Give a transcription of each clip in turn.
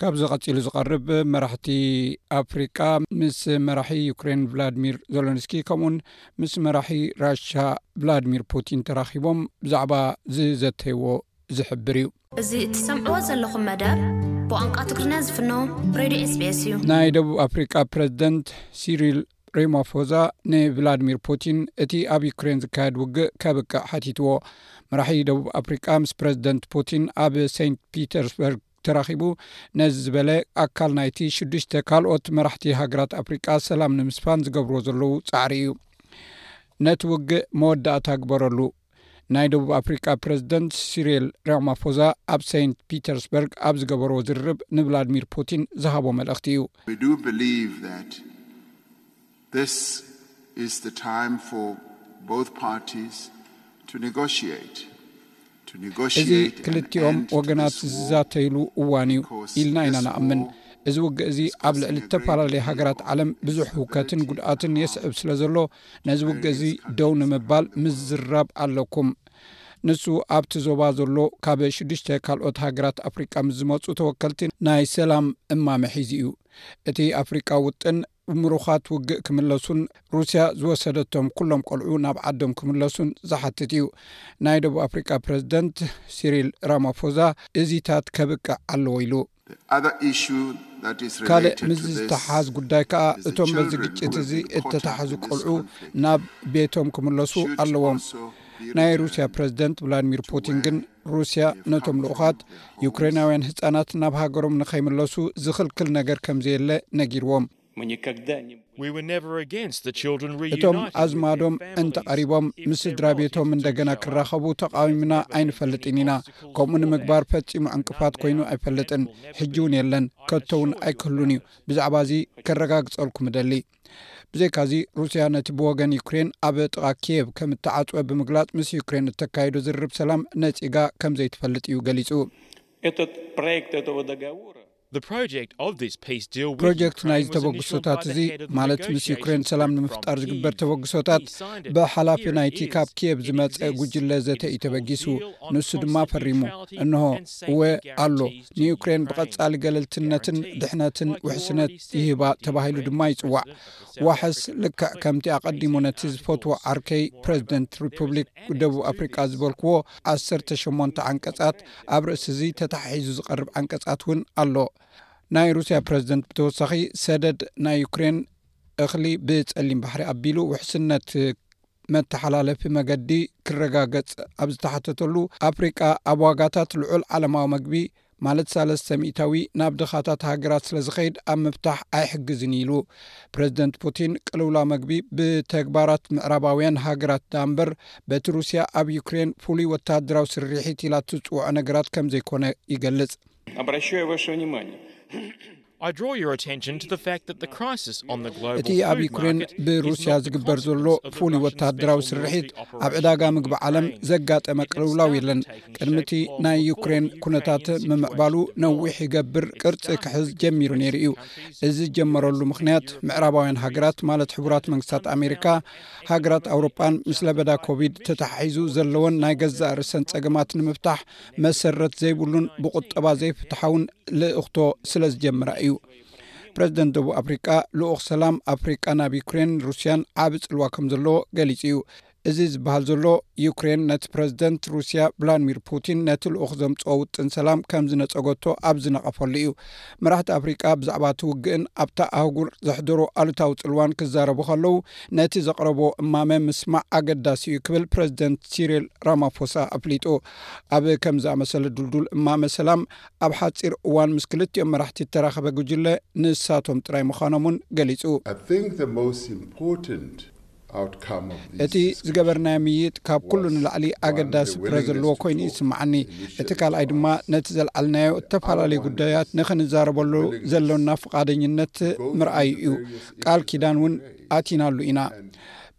ካብዚ ቀፂሉ ዝቐርብ መራሕቲ ኣፍሪቃ ምስ መራሒ ዩክሬን ቭላድሚር ዘሎንስኪ ከምኡውን ምስ መራሒ ራሻ ቭላድሚር ፑቲን ተራኺቦም ብዛዕባ ዝዘተይዎ ዝሕብር እዩ እዚ እትሰምዕዎ ዘለኹም መደብ ብቋንቋ ትግርኛ ዝፍኖ ሬድዮ ስቤስ እዩ ናይ ደቡብ ኣፍሪቃ ፕረዚደንት ሲሪል ሬማፎዛ ንቭላድሚር ፑቲን እቲ ኣብ ዩክሬን ዝካየድ ውግእ ከብቅዕ ሓቲትዎ። መራሒ ደቡብ ኣፍሪቃ ምስ ፕረዚደንት ፑቲን ኣብ ሰንት ፒተርስበርግ ተራኺቡ ነዚ ዝበለ ኣካል ናይቲ ሽዱሽተ ካልኦት መራሕቲ ሃገራት ኣፍሪቃ ሰላም ንምስፋን ዝገብርዎ ዘለዉ ጻዕሪ እዩ። ነቲ ውግእ መወዳእታ ግበረሉ፣ ናይ ደቡብ ኣፍሪቃ ፕረዚደንት ሲሪል ራማፎዛ ኣብ ሰይንት ፒተርስበርግ ኣብ ዝገበርዎ ዝርርብ ንቭላድሚር ፑቲን ዝሃቦ መልእኽቲ እዩ። እዚ ክልቲኦም ወገናት ዝዛተይሉ እዋን እዩ ኢልና ኢና ንኣምን። እዚ ውግእ እዚ ኣብ ልዕሊ እተፈላለየ ሃገራት ዓለም ብዙሕ ህውከትን ጉድኣትን የስዕብ ስለ ዘሎ፣ ነዚ ውግእ እዚ ደው ንምባል ምዝራብ ኣለኩም። ንሱ ኣብቲ ዞባ ዘሎ ካብ ሽዱሽተ ካልኦት ሃገራት ኣፍሪቃ ምስ ዝመጹ ተወከልቲ ናይ ሰላም እማመ ሒዙ እዩ። እቲ ኣፍሪቃዊ ውጥን ብምሩኻት ውግእ ክምለሱን ሩስያ ዝወሰደቶም ኩሎም ቆልዑ ናብ ዓዶም ክምለሱን ዝሓትት እዩ። ናይ ደቡብ ኣፍሪቃ ፕረዚደንት ሲሪል ራማፎዛ እዚታት ከብቅዕ ኣለዎ ኢሉ። ካልእ ምስዚ ዝተሓሓዝ ጉዳይ ከኣ እቶም በዚ ግጭት እዚ እተታሕዙ ቆልዑ ናብ ቤቶም ክምለሱ ኣለዎም ናይ ሩስያ ፕረዚደንት ቭላድሚር ፑቲን ግን ሩስያ ነቶም ልኡኻት ዩክሬናውያን ህፃናት ናብ ሃገሮም ንኸይምለሱ ዝኽልክል ነገር ከምዘየለ ነጊርዎም እቶም ኣዝማዶም እንተ ቐሪቦም ምስ ስድራ ቤቶም እንደገና ክራኸቡ ተቓዊምና ኣይንፈልጥን ኢና። ከምኡ ንምግባር ፈጺሙ ዕንቅፋት ኰይኑ ኣይፈልጥን፣ ሕጂ እውን የለን፣ ከቶ እውን ኣይክህሉን እዩ። ብዛዕባ እዚ ከረጋግጸልኩም እደሊ። ብዘይካዚ፣ ሩስያ ነቲ ብወገን ዩክሬን ኣብ ጥቓ ኪየቭ ከም እተዓጽወ ብምግላጽ ምስ ዩክሬን እተካይዶ ዝርርብ ሰላም ነጺጋ ከም ዘይትፈልጥ እዩ ገሊጹ። ፕሮጀክት ናይ ዝተበግሶታት እዚ ማለት ምስ ዩክሬን ሰላም ንምፍጣር ዝግበር ተበግሶታት ብሓላፊ ናይቲ ካብ ክየብ ዝመፀ ጉጅለ ዘተ እዩ ተበጊሱ ንሱ ድማ ፈሪሙ እንሆ እወ ኣሎ ንዩክሬን ብቐፃሊ ገለልትነትን ድሕነትን ውሕስነት ይህባ ተባሂሉ ድማ ይፅዋዕ ዋሕስ ልክዕ ከምቲ ኣቐዲሙ ነቲ ዝፈትዎ ዓርከይ ፕረዚደንት ሪፑብሊክ ደቡብ ኣፍሪቃ ዝበልክዎ ዓሰርተ ሸሞንተ ዓንቀፃት ኣብ ርእሲ እዚ ተተሓሒዙ ዝቐርብ ዓንቀፃት እውን ኣሎ። ናይ ሩስያ ፕረዚደንት ብተወሳኺ ሰደድ ናይ ዩክሬን እኽሊ ብፀሊም ባሕሪ ኣቢሉ ውሕስነት መተሓላለፊ መገዲ ክረጋገፅ ኣብ ዝተሓተተሉ ኣፍሪቃ ኣብ ዋጋታት ልዑል ዓለማዊ መግቢ ማለት ሳለስተ ሚእታዊ ናብ ድኻታት ሃገራት ስለ ዝኸይድ ኣብ ምፍታሕ ኣይሕግዝን እዩ ኢሉ። ፕረዚደንት ፑቲን ቅልውላው መግቢ ብተግባራት ምዕራባውያን ሃገራት ደኣ እምበር በቲ ሩስያ ኣብ ዩክሬን ፍሉይ ወተሃደራዊ ስርሒት ኢላ እትጽውዖ ነገራት ከም ዘይኰነ ይገልጽ። እቲ ኣብ ዩክሬን ብሩስያ ዝግበር ዘሎ ፍሉይ ወተሃደራዊ ስርሒት ኣብ ዕዳጋ ምግቢ ዓለም ዘጋጠመ ቅልውላው የለን። ቅድሚ እቲ ናይ ዩክሬን ኩነታት ምምዕባሉ ነዊሕ ይገብር ቅርጺ ክሕዝ ጀሚሩ ነይሩ እዩ። እዚ ዝጀመረሉ ምኽንያት ምዕራባውያን ሃገራት ማለት ሕቡራት መንግስታት ኣሜሪካ ሃገራት ኣውሮጳን ምስ ለበዳ ኮቪድ ተተሓሒዙ ዘለወን ናይ ገዛእ ርእሰን ጸገማት ንምፍታሕ መሰረት ዘይብሉን ብቁጠባ ዘይፍትሓውን ልእኽቶ ስለ ዝጀምራ እዩ ፕረዚደንት ደቡብ ኣፍሪቃ ልኡኽ ሰላም ኣፍሪቃ ናብ ዩክሬን ሩስያን ዓብ ጽልዋ ከም ዘለዎ ገሊጹ እዩ እዚ ዝበሃል ዘሎ ዩክሬን ነቲ ፕረዚደንት ሩስያ ቭላድሚር ፑቲን ነቲ ልኡኽ ዘምጽኦ ውጥን ሰላም ከም ዝነጸገቶ ኣብ ዝነቐፈሉ እዩ መራሕቲ ኣፍሪቃ ብዛዕባ እቲ ውግእን ኣብታ ኣህጉር ዘሕደሮ ኣሉታዊ ጽልዋን ክዛረቡ ከለዉ ነቲ ዘቕረቦ እማመ ምስማዕ ኣገዳሲ እዩ ክብል ፕረዚደንት ሲሪል ራማፎሳ ኣፍሊጡ። ኣብ ከም ዝኣመሰለ ድልዱል እማመ ሰላም ኣብ ሓጺር እዋን ምስ ክልቲኦም መራሕቲ እተራኸበ ጉጅለ ንሳቶም ጥራይ ምዃኖም እውን ገሊጹ። I think the most important እቲ ዝገበርናዮ ምይይጥ ካብ ኩሉ ንላዕሊ ኣገዳሲ ፍረ ዘለዎ ኮይኑ እዩ ዝስምዓኒ። እቲ ካልኣይ ድማ ነቲ ዘልዓልናዮ እተፈላለዩ ጉዳያት ንኽንዛረበሉ ዘሎና ፍቓደኝነት ምርኣዩ እዩ። ቃል ኪዳን እውን ኣቲናሉ ኢና።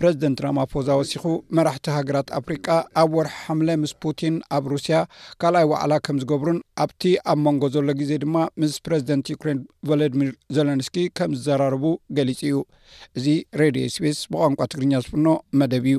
ፕረዚደንት ራማፎዛ ወሲኹ፣ መራሕቲ ሃገራት ኣፍሪቃ ኣብ ወርሒ ሓምለ ምስ ፑቲን ኣብ ሩስያ ካልኣይ ዋዕላ ከም ዝገብሩን ኣብቲ ኣብ መንጎ ዘሎ ግዜ ድማ ምስ ፕረዚደንት ዩክሬን ቮሎድሚር ዘለንስኪ ከም ዝዘራረቡ ገሊጹ እዩ። እዚ ሬድዮ ስቤስ ብቋንቋ ትግርኛ ዝፍኖ መደብ እዩ